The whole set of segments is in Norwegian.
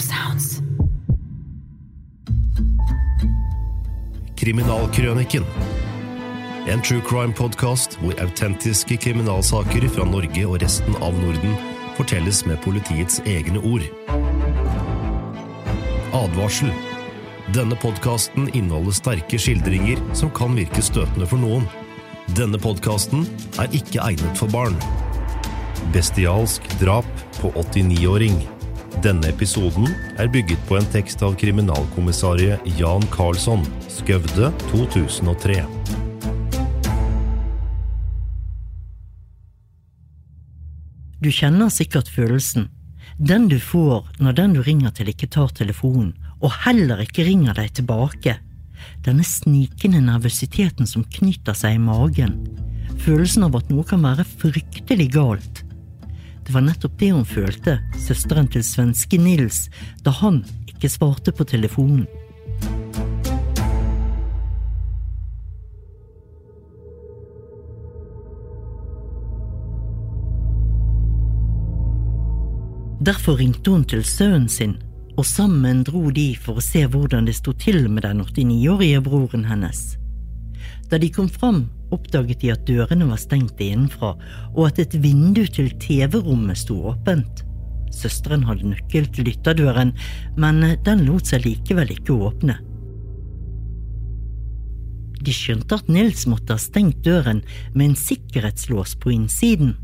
Sounds. Kriminalkrøniken. En true crime-podkast hvor autentiske kriminalsaker fra Norge og resten av Norden fortelles med politiets egne ord. Advarsel. Denne podkasten inneholder sterke skildringer som kan virke støtende for noen. Denne podkasten er ikke egnet for barn. Bestialsk drap på 89-åring. Denne episoden er bygget på en tekst av kriminalkommissarie Jan Karlsson, Skøvde 2003. Du kjenner sikkert følelsen. Den du får når den du ringer til ikke tar telefonen, og heller ikke ringer deg tilbake. Denne snikende nervøsiteten som knytter seg i magen. Følelsen av at noe kan være fryktelig galt. Det var nettopp det hun følte, søsteren til svenske Nils, da han ikke svarte på telefonen. Derfor ringte hun til sønnen sin, og sammen dro de for å se hvordan det sto til med den 89-årige broren hennes. Da de kom fram, oppdaget de at dørene var stengt innenfra, og at et vindu til TV-rommet sto åpent. Søsteren hadde nøkkel til ytterdøren, men den lot seg likevel ikke åpne. De skjønte at Nils måtte ha stengt døren med en sikkerhetslås på innsiden.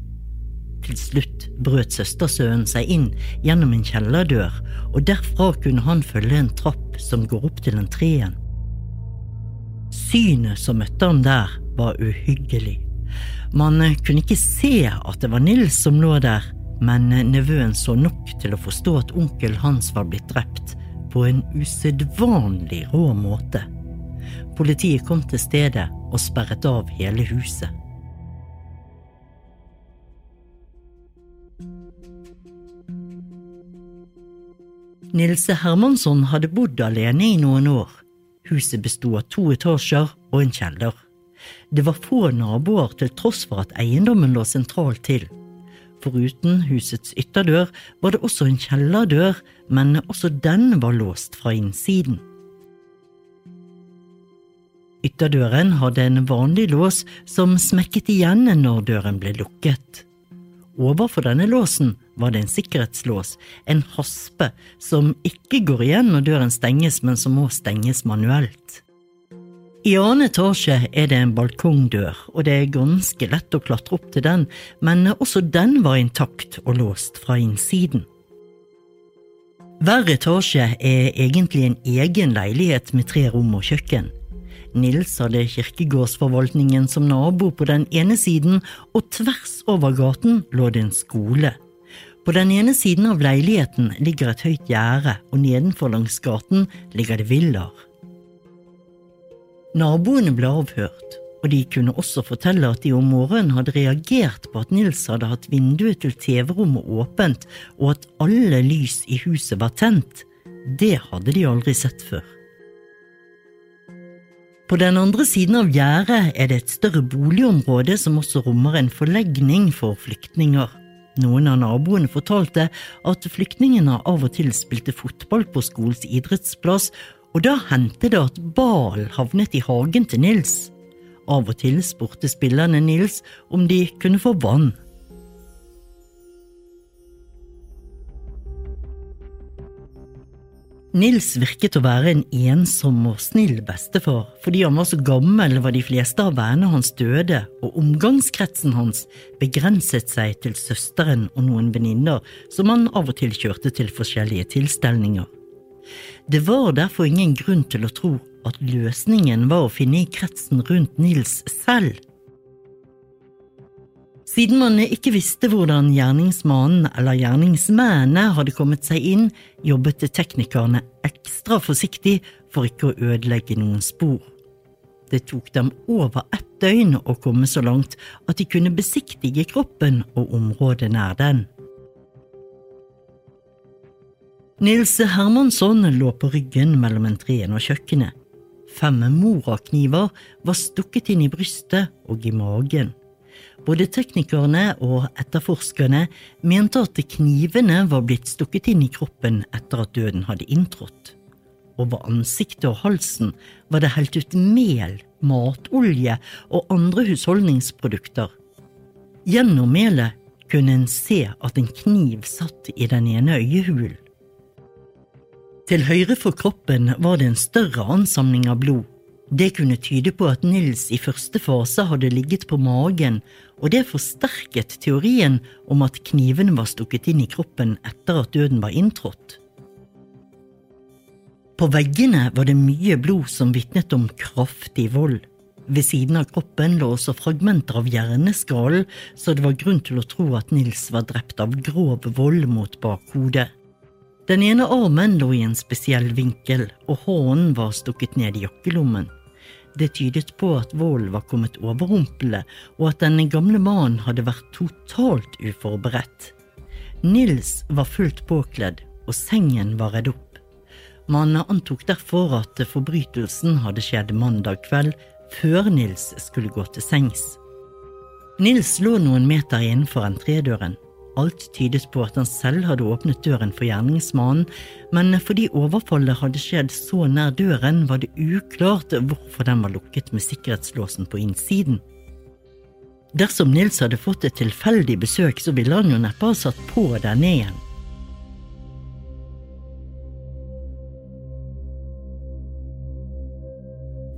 Til slutt brøt søstersønnen seg inn gjennom en kjellerdør, og derfra kunne han følge en trapp som går opp til entreen. Synet som møtte ham der, var uhyggelig. Man kunne ikke se at det var Nils som lå der, men nevøen så nok til å forstå at onkel hans var blitt drept på en usedvanlig rå måte. Politiet kom til stedet og sperret av hele huset. Nilse Hermansson hadde bodd alene i noen år. Huset besto av to etasjer og en kjeller. Det var få naboer til tross for at eiendommen lå sentralt til. Foruten husets ytterdør var det også en kjellerdør, men også den var låst fra innsiden. Ytterdøren hadde en vanlig lås som smekket igjen når døren ble lukket. Overfor denne låsen var det en sikkerhetslås, en haspe, som ikke går igjen når døren stenges, men som må stenges manuelt. I annen etasje er det en balkongdør, og det er ganske lett å klatre opp til den, men også den var intakt og låst fra innsiden. Hver etasje er egentlig en egen leilighet med tre rom og kjøkken. Nils hadde kirkegårdsforvaltningen som nabo på den ene siden, og tvers over gaten lå det en skole. På den ene siden av leiligheten ligger et høyt gjerde, og nedenfor langs gaten ligger det villaer. Naboene ble avhørt, og de kunne også fortelle at de om morgenen hadde reagert på at Nils hadde hatt vinduet til TV-rommet åpent, og at alle lys i huset var tent. Det hadde de aldri sett før. På den andre siden av gjerdet er det et større boligområde som også rommer en forlegning for flyktninger. Noen av naboene fortalte at flyktningene av og til spilte fotball på skolens idrettsplass, og da hendte det at ballen havnet i hagen til Nils. Av og til spurte spillerne Nils om de kunne få vann. Nils virket å være en ensom og snill bestefar. Fordi han var så gammel var de fleste av vennene hans døde, og omgangskretsen hans begrenset seg til søsteren og noen venninner som han av og til kjørte til forskjellige tilstelninger. Det var derfor ingen grunn til å tro at løsningen var å finne i kretsen rundt Nils selv. Siden man ikke visste hvordan gjerningsmannen eller gjerningsmennene hadde kommet seg inn, jobbet teknikerne ekstra forsiktig for ikke å ødelegge noen spor. Det tok dem over ett døgn å komme så langt at de kunne besiktige kroppen og området nær den. Nils Hermansson lå på ryggen mellom entreen og kjøkkenet. Fem morakniver var stukket inn i brystet og i magen. Både teknikerne og etterforskerne mente at knivene var blitt stukket inn i kroppen etter at døden hadde inntrådt. Over ansiktet og halsen var det helt ut mel, matolje og andre husholdningsprodukter. Gjennom melet kunne en se at en kniv satt i den ene øyehulen. Til høyre for kroppen var det en større ansamling av blod. Det kunne tyde på at Nils i første fase hadde ligget på magen, og det forsterket teorien om at knivene var stukket inn i kroppen etter at døden var inntrådt. På veggene var det mye blod som vitnet om kraftig vold. Ved siden av kroppen lå også fragmenter av hjerneskallen, så det var grunn til å tro at Nils var drept av grov vold mot bakhodet. Den ene armen lå i en spesiell vinkel, og hånden var stukket ned i jakkelommen. Det tydet på at volden var kommet overrumplende, og at denne gamle mannen hadde vært totalt uforberedt. Nils var fullt påkledd, og sengen var redd opp. Man antok derfor at forbrytelsen hadde skjedd mandag kveld, før Nils skulle gå til sengs. Nils lå noen meter innenfor entredøren. Alt tydet på at han selv hadde åpnet døren for gjerningsmannen, men fordi overfallet hadde skjedd så nær døren, var det uklart hvorfor den var lukket med sikkerhetslåsen på innsiden. Dersom Nils hadde fått et tilfeldig besøk, så ville han jo neppe ha satt på denne igjen.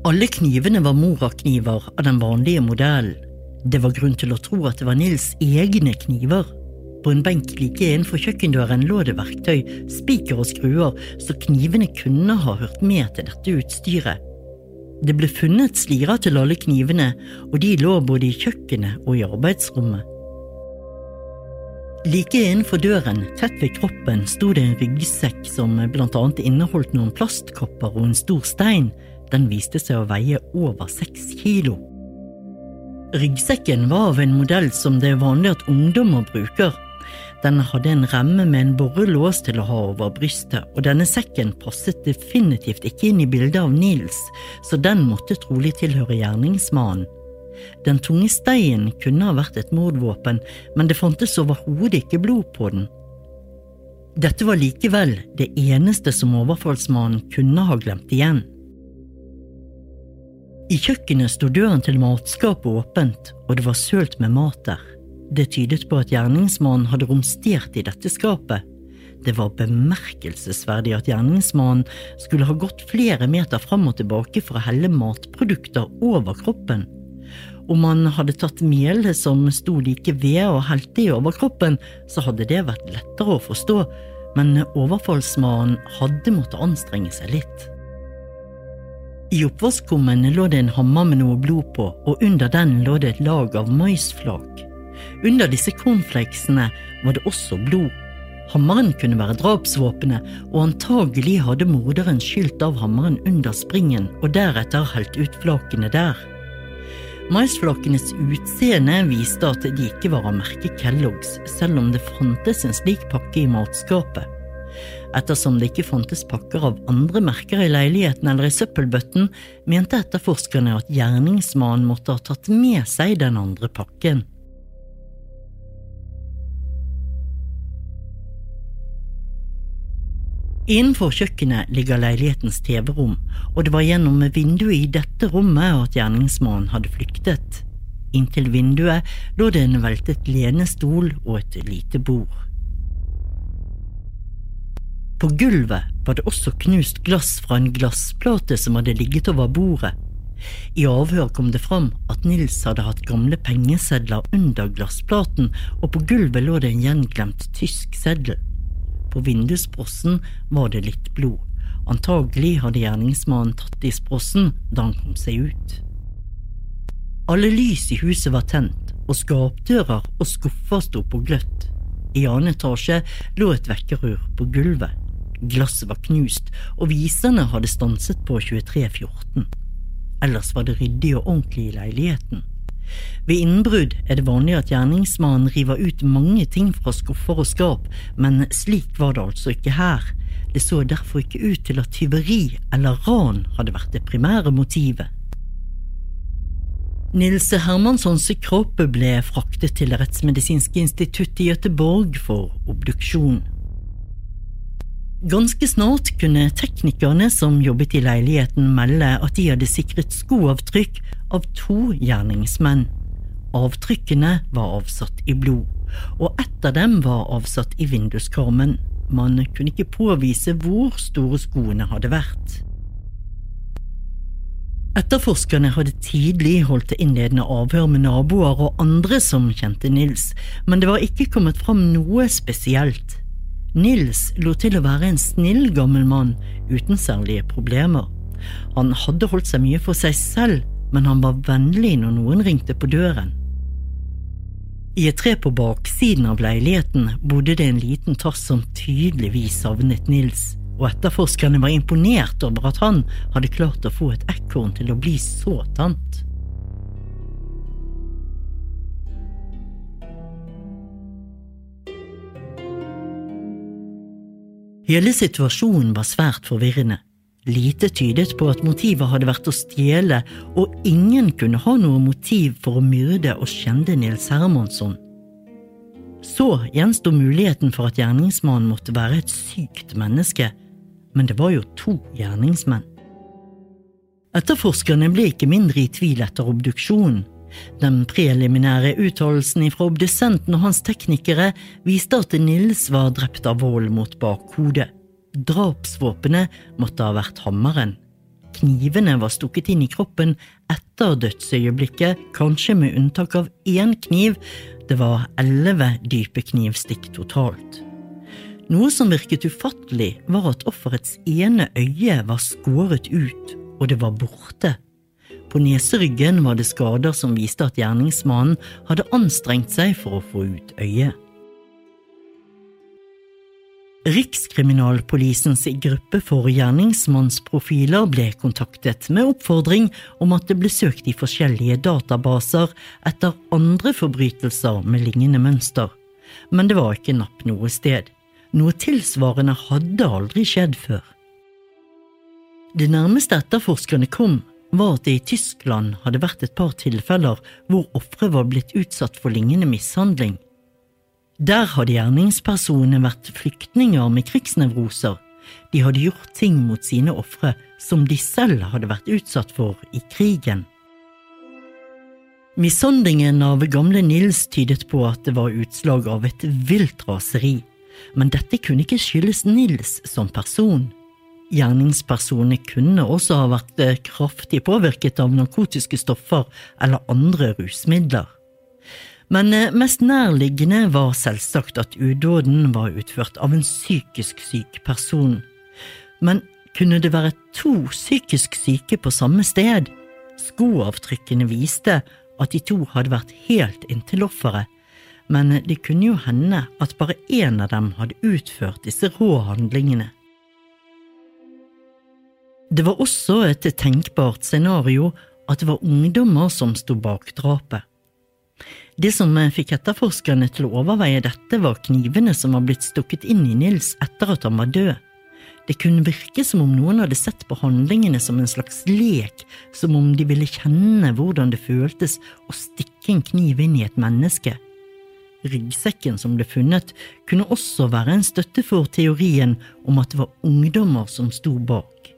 Alle knivene var morakniver av den vanlige modellen. Det var grunn til å tro at det var Nils egne kniver. På en benk like innenfor kjøkkendøren lå det verktøy, spiker og skruer, så knivene kunne ha hørt med til dette utstyret. Det ble funnet slirer til alle knivene, og de lå både i kjøkkenet og i arbeidsrommet. Like innenfor døren, tett ved kroppen, sto det en ryggsekk som blant annet inneholdt noen plastkopper og en stor stein. Den viste seg å veie over seks kilo. Ryggsekken var av en modell som det er vanlig at ungdommer bruker, den hadde en remme med en borrelås til å ha over brystet, og denne sekken passet definitivt ikke inn i bildet av Nils, så den måtte trolig tilhøre gjerningsmannen. Den tunge steinen kunne ha vært et mordvåpen, men det fantes overhodet ikke blod på den. Dette var likevel det eneste som overfallsmannen kunne ha glemt igjen. I kjøkkenet sto døren til matskapet åpent, og det var sølt med mat der. Det tydet på at gjerningsmannen hadde romstert i dette skapet. Det var bemerkelsesverdig at gjerningsmannen skulle ha gått flere meter fram og tilbake for å helle matprodukter over kroppen. Om han hadde tatt melet som sto like ved og helt det over kroppen, så hadde det vært lettere å forstå, men overfallsmannen hadde måttet anstrenge seg litt. I oppvaskkummen lå det en hammer med noe blod på, og under den lå det et lag av maisflak. Under disse cornflakesene var det også blod. Hammeren kunne være drapsvåpenet, og antagelig hadde morderen skylt av hammeren under springen og deretter helt ut flakene der. Maisflakenes utseende viste at de ikke var av merket Kellogg's, selv om det fantes en slik pakke i matskapet. Ettersom det ikke fantes pakker av andre merker i leiligheten eller i søppelbøtten, mente etterforskerne at gjerningsmannen måtte ha tatt med seg den andre pakken. Innenfor kjøkkenet ligger leilighetens TV-rom, og det var gjennom vinduet i dette rommet at gjerningsmannen hadde flyktet. Inntil vinduet lå det en veltet lenestol og et lite bord. På gulvet var det også knust glass fra en glassplate som hadde ligget over bordet. I avhør kom det fram at Nils hadde hatt gamle pengesedler under glassplaten, og på gulvet lå det en gjenglemt tysk seddel. På vindusbrossen var det litt blod. Antagelig hadde gjerningsmannen tatt i sprossen da han kom seg ut. Alle lys i huset var tent, og skapdører og skuffer sto på gløtt. I annen etasje lå et vekkerur på gulvet. Glasset var knust, og viserne hadde stanset på 2314. Ellers var det ryddig og ordentlig i leiligheten. Ved innbrudd er det vanlig at gjerningsmannen river ut mange ting fra skuffer og skap, men slik var det altså ikke her. Det så derfor ikke ut til at tyveri eller ran hadde vært det primære motivet. Nils Hermanssons kropp ble fraktet til Det instituttet i Gøteborg for obduksjon. Ganske snart kunne teknikerne som jobbet i leiligheten melde at de hadde sikret skoavtrykk av to gjerningsmenn. Avtrykkene var avsatt i blod, og ett av dem var avsatt i vinduskarmen. Man kunne ikke påvise hvor store skoene hadde vært. Etterforskerne hadde tidlig holdt innledende avhør med naboer og andre som kjente Nils, men det var ikke kommet fram noe spesielt. Nils lot til å være en snill gammel mann uten særlige problemer. Han hadde holdt seg mye for seg selv, men han var vennlig når noen ringte på døren. I et tre på baksiden av leiligheten bodde det en liten tass som tydeligvis savnet Nils og etterforskerne var imponert over at han hadde klart å få et ekorn til å bli så tant. Hele situasjonen var svært forvirrende. Lite tydet på at motivet hadde vært å stjele, og ingen kunne ha noe motiv for å myrde og skjende Nils Hermansson. Så gjensto muligheten for at gjerningsmannen måtte være et sykt menneske men det var jo to gjerningsmenn. Etterforskerne ble ikke mindre i tvil etter obduksjonen. Den preliminære uttalelsen fra obdusenten og hans teknikere viste at Nils var drept av vold mot bakhodet. Drapsvåpenet måtte ha vært hammeren. Knivene var stukket inn i kroppen etter dødsøyeblikket, kanskje med unntak av én kniv. Det var elleve dype knivstikk totalt. Noe som virket ufattelig, var at offerets ene øye var skåret ut, og det var borte. På neseryggen var det skader som viste at gjerningsmannen hadde anstrengt seg for å få ut øyet. Rikskriminalpolisens gruppe for gjerningsmannsprofiler ble kontaktet med oppfordring om at det ble søkt i forskjellige databaser etter andre forbrytelser med lignende mønster, men det var ikke napp noe sted. Noe tilsvarende hadde aldri skjedd før. Det nærmeste etterforskerne kom, var at det i Tyskland hadde vært et par tilfeller hvor ofre var blitt utsatt for lignende mishandling. Der hadde gjerningspersonene vært flyktninger med krigsnevroser. De hadde gjort ting mot sine ofre som de selv hadde vært utsatt for i krigen. Mishandlingen av gamle Nils tydet på at det var utslag av et vilt raseri men dette kunne ikke skyldes Nils som person. Gjerningspersonene kunne også ha vært eh, kraftig påvirket av narkotiske stoffer eller andre rusmidler. Men eh, mest nærliggende var selvsagt at udåden var utført av en psykisk syk person. Men kunne det være to psykisk syke på samme sted? Skoavtrykkene viste at de to hadde vært helt inntil offeret, men det kunne jo hende at bare én av dem hadde utført disse rå handlingene. Det var også et tenkbart scenario at det var ungdommer som sto bak drapet. Det som fikk etterforskerne til å overveie dette, var knivene som var blitt stukket inn i Nils etter at han var død. Det kunne virke som om noen hadde sett på handlingene som en slags lek, som om de ville kjenne hvordan det føltes å stikke en kniv inn i et menneske. Ryggsekken som ble funnet, kunne også være en støtte for teorien om at det var ungdommer som sto bak.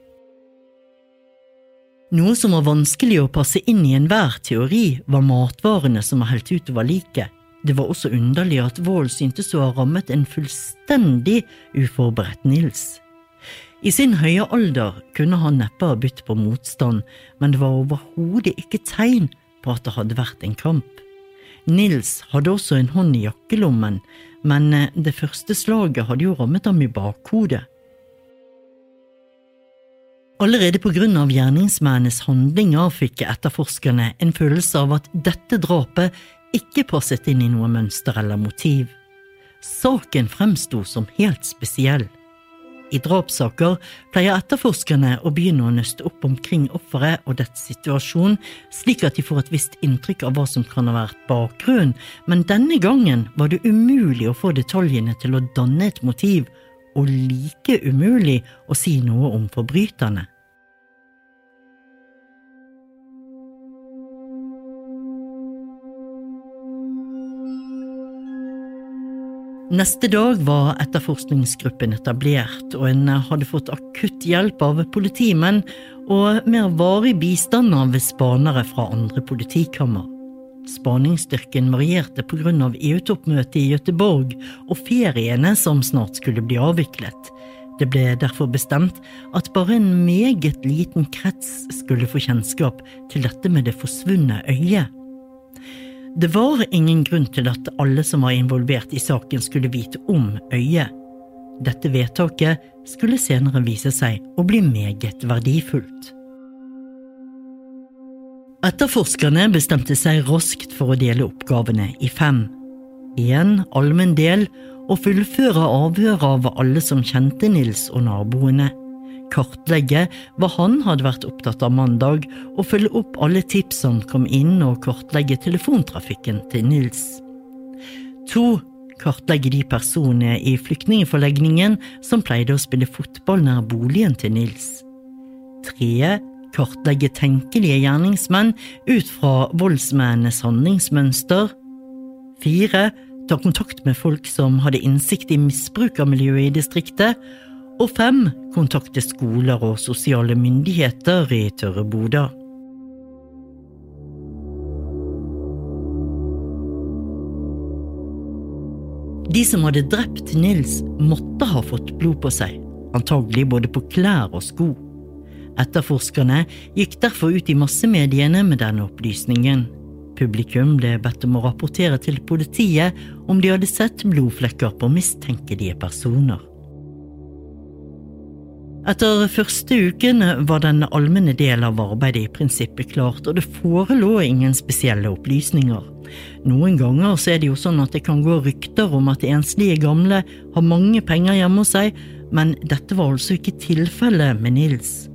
Noe som var vanskelig å passe inn i enhver teori, var matvarene som var helt utover liket. Det var også underlig at Wold syntes å ha rammet en fullstendig uforberedt Nils. I sin høye alder kunne han neppe ha bytt på motstand, men det var overhodet ikke tegn på at det hadde vært en kamp. Nils hadde også en hånd i jakkelommen, men eh, det første slaget hadde jo rammet ham i bakhodet. Allerede av gjerningsmennenes handlinger fikk etterforskerne en følelse av at dette drapet ikke passet inn i noe mønster eller motiv. Saken fremsto som helt spesiell. I drapssaker pleier etterforskerne å begynne å nøste opp omkring offeret og dets situasjon, slik at de får et visst inntrykk av hva som kan ha vært bakgrunnen, men denne gangen var det umulig å få detaljene til å danne et motiv, og like umulig å si noe om forbryterne. Neste dag var etterforskningsgruppen etablert, og en hadde fått akutt hjelp av politimenn og mer varig bistand av spanere fra andre politikammer. Spaningsstyrken varierte av EU-toppmøtet i Gøteborg og feriene som snart skulle bli avviklet. Det ble derfor bestemt at bare en meget liten krets skulle få kjennskap til dette med det forsvunne øyet. Det var ingen grunn til at alle som var involvert i saken skulle vite om øyet. Dette vedtaket skulle senere vise seg å bli meget verdifullt. Etterforskerne bestemte seg raskt for å dele oppgavene i fem. Én allmenn del og fullføre avhøret av alle som kjente Nils og naboene kartlegge hva han hadde vært opptatt av mandag, og følge opp alle tips som kom inn, og kartlegge telefontrafikken til Nils. To. Kartlegge de personene i flyktningforlegningen som pleide å spille fotball nær boligen til Nils. Tre. Kartlegge tenkelige gjerningsmenn ut fra voldsmennenes handlingsmønster. Fire. Ta kontakt med folk som hadde innsikt i misbrukermiljøet i distriktet, og fem kontakte skoler og sosiale myndigheter i Tørreboda. De som hadde drept Nils, måtte ha fått blod på seg, antagelig både på klær og sko. Etterforskerne gikk derfor ut i massemediene med denne opplysningen. Publikum ble bedt om å rapportere til politiet om de hadde sett blodflekker på mistenkelige personer. Etter første uken var den allmenne del av arbeidet i prinsippet klart, og det forelå ingen spesielle opplysninger. Noen ganger så er det jo sånn at det kan gå rykter om at enslige gamle har mange penger hjemme hos seg, men dette var altså ikke tilfellet med Nils.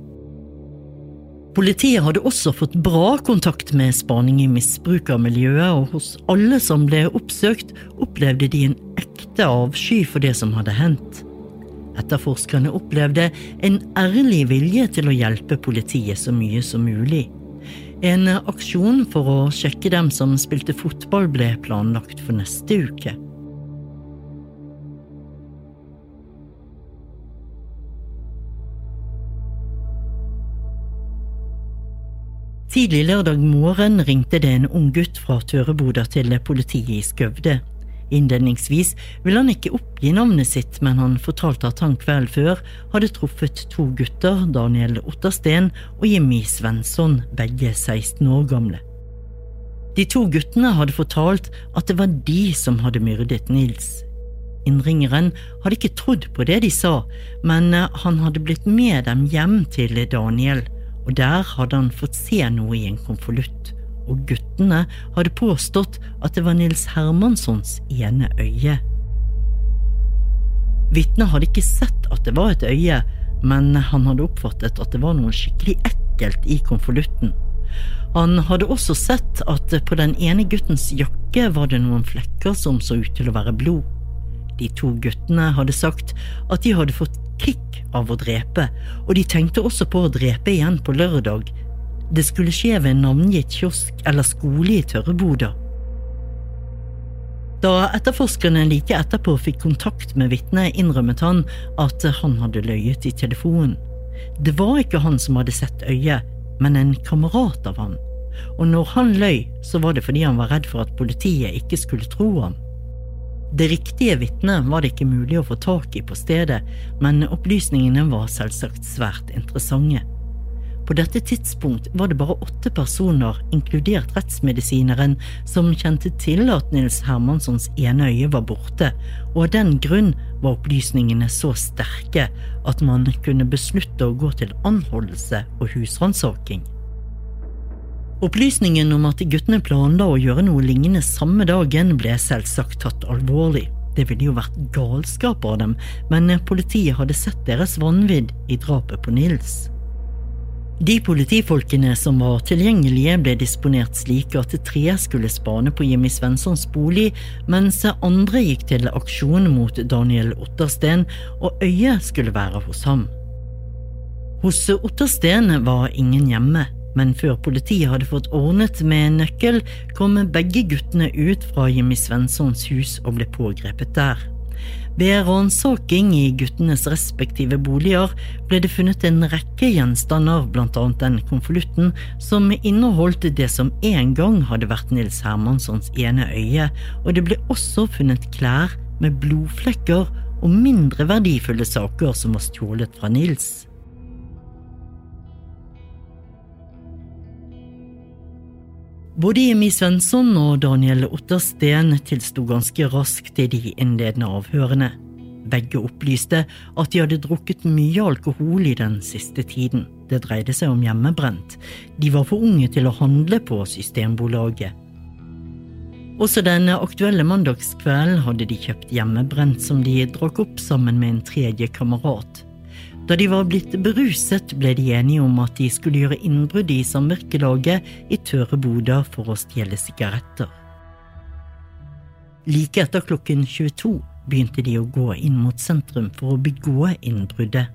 Politiet hadde også fått bra kontakt med spaning i misbrukermiljøet, og hos alle som ble oppsøkt, opplevde de en ekte avsky for det som hadde hendt. Etterforskerne opplevde en ærlig vilje til å hjelpe politiet så mye som mulig. En aksjon for å sjekke dem som spilte fotball ble planlagt for neste uke. Tidlig lørdag morgen ringte det en ung gutt fra Tøreboda til politiet i Skøvde. Innledningsvis ville han ikke oppgi navnet sitt, men han fortalte at han kveld før hadde truffet to gutter, Daniel Ottersten og Jimmy Svensson, begge 16 år gamle. De to guttene hadde fortalt at det var de som hadde myrdet Nils. Innringeren hadde ikke trodd på det de sa, men han hadde blitt med dem hjem til Daniel, og der hadde han fått se noe i en konvolutt og guttene hadde påstått at det var Nils Hermanssons ene øye. Vitnet hadde ikke sett at det var et øye, men han hadde oppfattet at det var noe skikkelig ekkelt i konvolutten. Han hadde også sett at på den ene guttens jakke var det noen flekker som så ut til å være blod. De to guttene hadde sagt at de hadde fått kick av å drepe, og de tenkte også på å drepe igjen på lørdag, det skulle skje ved en navngitt kiosk eller skole i Tørreboda. Da etterforskerne like etterpå fikk kontakt med vitnet, innrømmet han at han hadde løyet i telefonen. Det var ikke han som hadde sett øyet, men en kamerat av han. Og når han løy, så var det fordi han var redd for at politiet ikke skulle tro ham. Det riktige vitnet var det ikke mulig å få tak i på stedet, men opplysningene var selvsagt svært interessante. På dette tidspunkt var det bare åtte personer, inkludert rettsmedisineren, som kjente til at Nils Hermanssons ene øye var borte, og av den grunn var opplysningene så sterke at man kunne beslutte å gå til anholdelse og husransaking. Opplysningen om at guttene planla å gjøre noe lignende samme dagen, ble selvsagt tatt alvorlig. Det ville jo vært galskap av dem, men politiet hadde sett deres vanvidd i drapet på Nils. De politifolkene som var tilgjengelige, ble disponert slik at tre skulle spane på Jimmy Svenssons bolig, mens andre gikk til aksjon mot Daniel Ottersten, og øyet skulle være hos ham. Hos Ottersten var ingen hjemme, men før politiet hadde fått ordnet med en nøkkel, kom begge guttene ut fra Jimmy Svenssons hus og ble pågrepet der. Ved ransaking i guttenes respektive boliger ble det funnet en rekke gjenstander, blant annet den konvolutten som inneholdt det som en gang hadde vært Nils Hermanssons ene øye, og det ble også funnet klær med blodflekker og mindre verdifulle saker som var stjålet fra Nils. Både Jimmy Svensson og Daniel Ottersten tilsto ganske raskt i de innledende avhørene. Begge opplyste at de hadde drukket mye alkohol i den siste tiden. Det dreide seg om hjemmebrent. De var for unge til å handle på Systembolaget. Også den aktuelle mandagskvelden hadde de kjøpt hjemmebrent som de drakk opp sammen med en tredje kamerat. Da de var blitt beruset, ble de enige om at de skulle gjøre innbrudd i samvirkelaget i tørre boder for å stjele sigaretter. Like etter klokken 22 begynte de å gå inn mot sentrum for å begå innbruddet.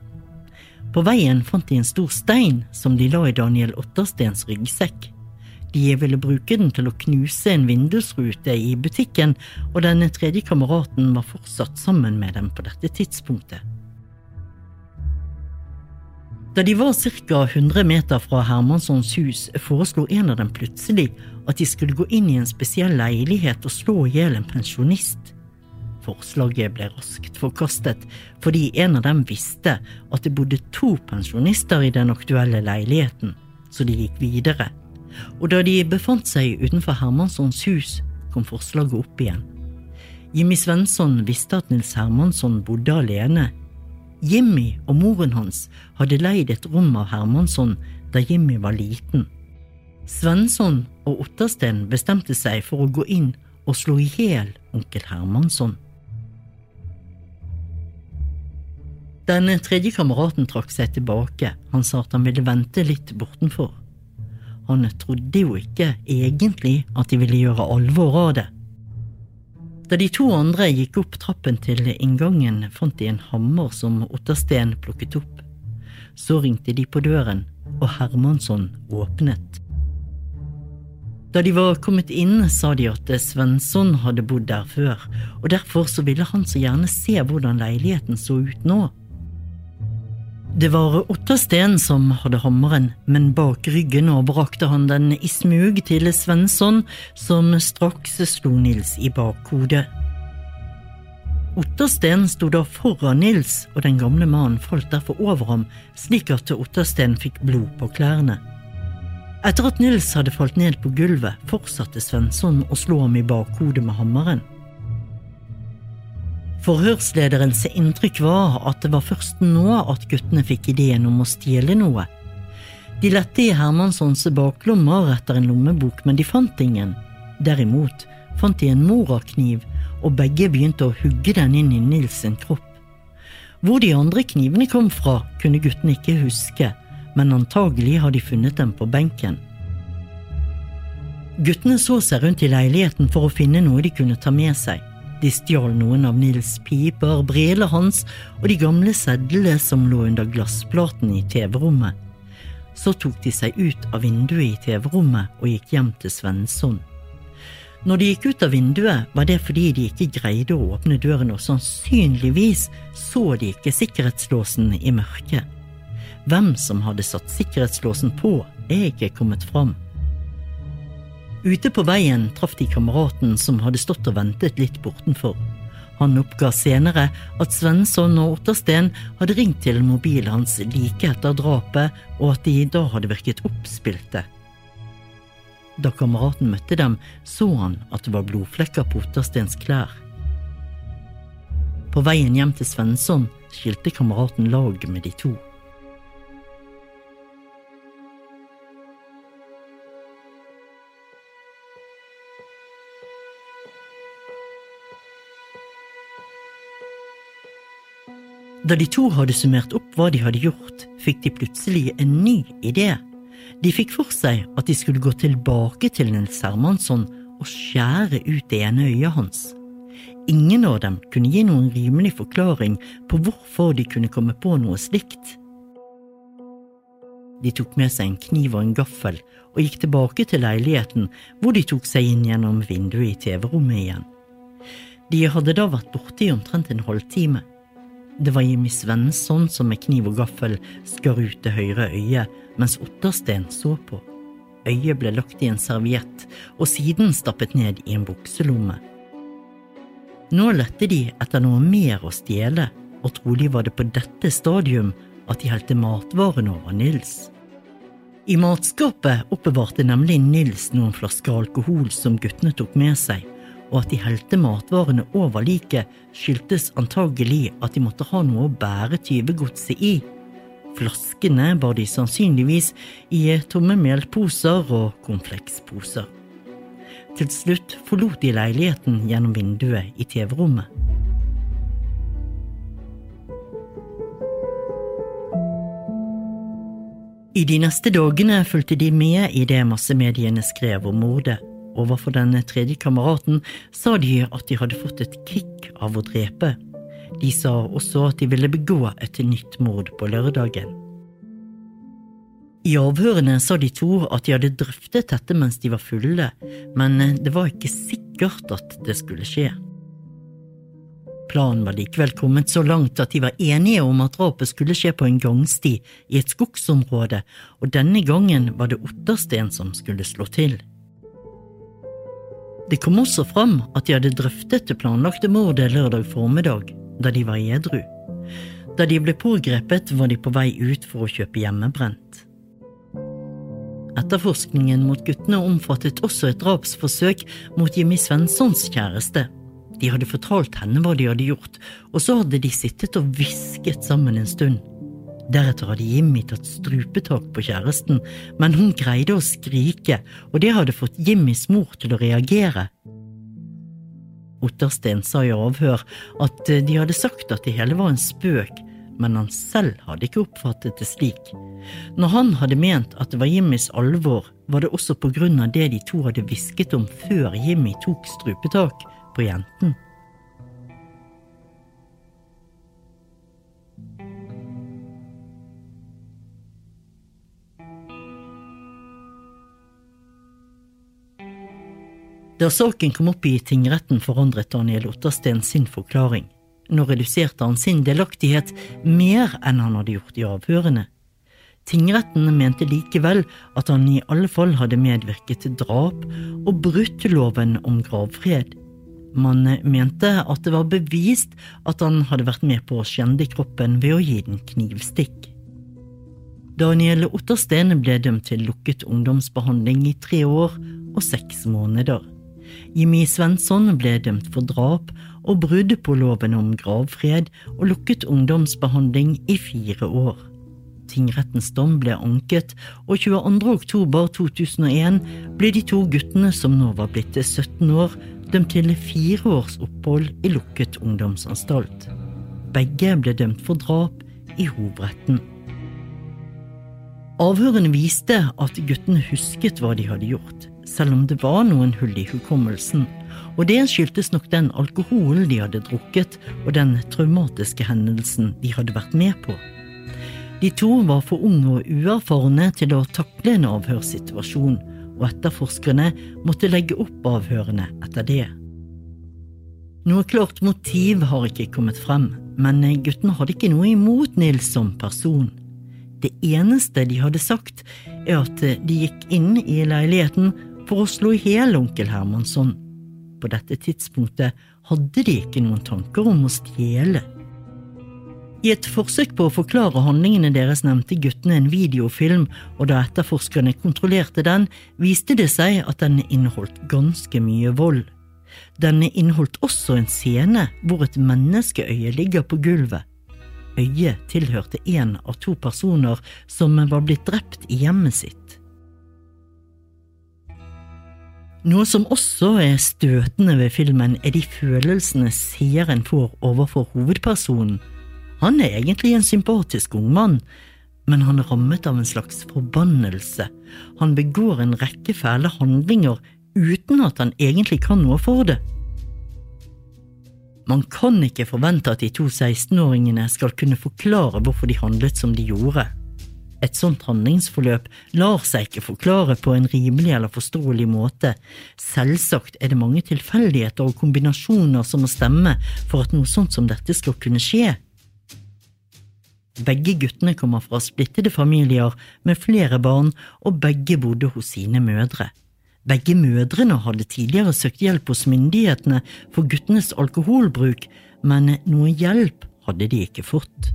På veien fant de en stor stein som de la i Daniel Otterstens ryggsekk. De ville bruke den til å knuse en vindusrute i butikken, og denne tredje kameraten var fortsatt sammen med dem på dette tidspunktet. Da de var ca. 100 meter fra Hermanssons hus, foreslo en av dem plutselig at de skulle gå inn i en spesiell leilighet og slå i hjel en pensjonist. Forslaget ble raskt forkastet, fordi en av dem visste at det bodde to pensjonister i den aktuelle leiligheten, så de gikk videre. Og da de befant seg utenfor Hermanssons hus, kom forslaget opp igjen. Jimmy Svensson visste at Nils Hermansson bodde alene Jimmy og moren hans hadde leid et rom av Hermansson da Jimmy var liten. Svensson og Ottersten bestemte seg for å gå inn og slå i hjel onkel Hermansson. Den tredje kameraten trakk seg tilbake, han sa at han ville vente litt bortenfor. Han trodde jo ikke egentlig at de ville gjøre alvor av det. Da de to andre gikk opp trappen til inngangen, fant de en hammer som Ottersten plukket opp. Så ringte de på døren, og Hermansson åpnet. Da de var kommet inn, sa de at Svensson hadde bodd der før, og derfor så ville han så gjerne se hvordan leiligheten så ut nå. Det var Ottersten som hadde hammeren, men bak ryggen overrakte han den i smug til Svensson, som straks slo Nils i bakhodet. Ottersten sto da foran Nils, og den gamle mannen falt derfor over ham, slik at Ottersten fikk blod på klærne. Etter at Nils hadde falt ned på gulvet, fortsatte Svensson å slå ham i bakhodet med hammeren. Forhørslederens inntrykk var at det var først nå at guttene fikk ideen om å stjele noe. De lette i Hermanssons baklommer etter en lommebok, men de fant ingen. Derimot fant de en morakniv, og begge begynte å hugge den inn i Nils sin kropp. Hvor de andre knivene kom fra, kunne guttene ikke huske, men antagelig har de funnet dem på benken. Guttene så seg rundt i leiligheten for å finne noe de kunne ta med seg. De stjal noen av Nils piper, brillene hans og de gamle sedlene som lå under glassplaten i TV-rommet. Så tok de seg ut av vinduet i TV-rommet og gikk hjem til Svensson. Når de gikk ut av vinduet, var det fordi de ikke greide å åpne døren, og sannsynligvis så de ikke sikkerhetslåsen i mørket. Hvem som hadde satt sikkerhetslåsen på, er ikke kommet fram. Ute på veien traff de kameraten som hadde stått og ventet litt bortenfor. Han oppga senere at Svensson og Ottersten hadde ringt til mobilen hans like etter drapet, og at de da hadde virket oppspilte. Da kameraten møtte dem, så han at det var blodflekker på Otterstens klær. På veien hjem til Svensson skilte kameraten lag med de to. Da de to hadde summert opp hva de hadde gjort, fikk de plutselig en ny idé. De fikk for seg at de skulle gå tilbake til Nils Hermansson og skjære ut det ene øyet hans. Ingen av dem kunne gi noen rimelig forklaring på hvorfor de kunne komme på noe slikt. De tok med seg en kniv og en gaffel og gikk tilbake til leiligheten, hvor de tok seg inn gjennom vinduet i TV-rommet igjen. De hadde da vært borte i omtrent en halvtime. Det var Jimmy Svensson som med kniv og gaffel skar ut det høyre øyet, mens Ottersten så på. Øyet ble lagt i en serviett og siden stappet ned i en bukselomme. Nå lette de etter noe mer å stjele, og trolig var det på dette stadium at de helte matvarene over Nils. I matskapet oppbevarte nemlig Nils noen flasker alkohol som guttene tok med seg, og at de helte matvarene over liket, skyldtes antagelig at de måtte ha noe å bære tyvegodset i. Flaskene bar de sannsynligvis i tomme melposer og konfleksposer. Til slutt forlot de leiligheten gjennom vinduet i TV-rommet. I de neste dagene fulgte de med i det massemediene skrev om mordet. Overfor den tredje kameraten sa de at de hadde fått et kick av å drepe. De sa også at de ville begå et nytt mord på lørdagen. I avhørene sa de to at de hadde drøftet dette mens de var fulle, men det var ikke sikkert at det skulle skje. Planen var likevel kommet så langt at de var enige om at drapet skulle skje på en gangsti i et skogsområde, og denne gangen var det Ottersten som skulle slå til. Det kom også fram at de hadde drøftet det planlagte mordet lørdag formiddag, da de var edru. Da de ble pågrepet, var de på vei ut for å kjøpe hjemmebrent. Etterforskningen mot guttene omfattet også et drapsforsøk mot Jimmy Svenssons kjæreste. De hadde fortalt henne hva de hadde gjort, og så hadde de sittet og hvisket sammen en stund. Deretter hadde Jimmy tatt strupetak på kjæresten, men hun greide å skrike, og det hadde fått Jimmys mor til å reagere. Ottersten sa i avhør at de hadde sagt at det hele var en spøk, men han selv hadde ikke oppfattet det slik. Når han hadde ment at det var Jimmys alvor, var det også på grunn av det de to hadde hvisket om før Jimmy tok strupetak på jenten. Da saken kom opp i tingretten, forandret Daniel Ottersten sin forklaring. Nå reduserte han sin delaktighet mer enn han hadde gjort i avhørene. Tingretten mente likevel at han i alle fall hadde medvirket til drap og brutt loven om gravfred. Man mente at det var bevist at han hadde vært med på å skjende kroppen ved å gi den knivstikk. Daniel Ottersten ble dømt til lukket ungdomsbehandling i tre år og seks måneder. Jimmy Svensson ble dømt for drap og brudd på loven om gravfred og lukket ungdomsbehandling i fire år. Tingrettens dom ble anket, og 22. oktober 2001 ble de to guttene som nå var blitt 17 år, dømt til fire års opphold i lukket ungdomsanstalt. Begge ble dømt for drap i hovretten. Avhørene viste at guttene husket hva de hadde gjort selv om det var noen hull i hukommelsen, og det skyldtes nok den alkoholen de hadde drukket og den traumatiske hendelsen de hadde vært med på. De to var for unge og uerfarne til å takle en avhørssituasjon, og etterforskerne måtte legge opp avhørene etter det. Noe klart motiv har ikke kommet frem, men guttene hadde ikke noe imot Nils som person. Det eneste de hadde sagt, er at de gikk inn i leiligheten for å slå i hjel onkel Hermansson. På dette tidspunktet hadde de ikke noen tanker om å stjele. I et forsøk på å forklare handlingene deres nevnte guttene en videofilm, og da etterforskerne kontrollerte den, viste det seg at den inneholdt ganske mye vold. Den inneholdt også en scene hvor et menneskeøye ligger på gulvet. Øyet tilhørte en av to personer som var blitt drept i hjemmet sitt. Noe som også er støtende ved filmen, er de følelsene seeren får overfor hovedpersonen. Han er egentlig en sympatisk ung mann, men han er rammet av en slags forbannelse. Han begår en rekke fæle handlinger uten at han egentlig kan noe for det. Man kan ikke forvente at de to 16-åringene skal kunne forklare hvorfor de handlet som de gjorde. Et sånt handlingsforløp lar seg ikke forklare på en rimelig eller forståelig måte. Selvsagt er det mange tilfeldigheter og kombinasjoner som må stemme for at noe sånt som dette skal kunne skje. Begge guttene kommer fra splittede familier med flere barn, og begge bodde hos sine mødre. Begge mødrene hadde tidligere søkt hjelp hos myndighetene for guttenes alkoholbruk, men noe hjelp hadde de ikke fått.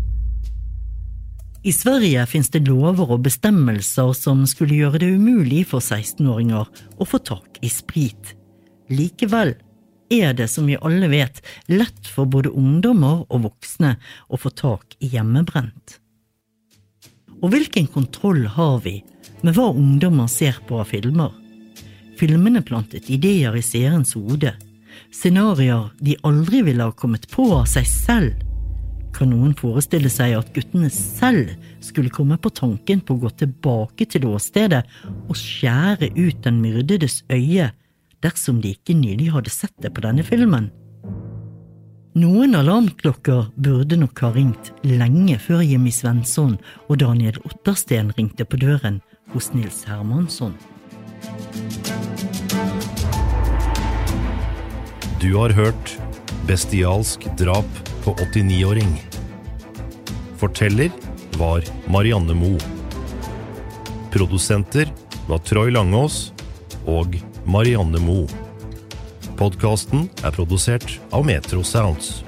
I Sverige finnes det lover og bestemmelser som skulle gjøre det umulig for 16-åringer å få tak i sprit. Likevel er det, som vi alle vet, lett for både ungdommer og voksne å få tak i hjemmebrent. Og hvilken kontroll har vi med hva ungdommer ser på av filmer? Filmene plantet ideer i seerens hode, scenarioer de aldri ville ha kommet på av seg selv. Kan noen forestille seg at guttene selv skulle komme på tanken på å gå tilbake til åstedet og skjære ut den myrdedes øye dersom de ikke nylig hadde sett det på denne filmen? Noen alarmklokker burde nok ha ringt lenge før Jimmy Svensson og Daniel Ottersten ringte på døren hos Nils Hermansson. Du har hørt Bestialsk drap på 89-åring. Forteller var Marianne Moe. Produsenter var Troy Langås og Marianne Moe. Podkasten er produsert av Metro Sounds.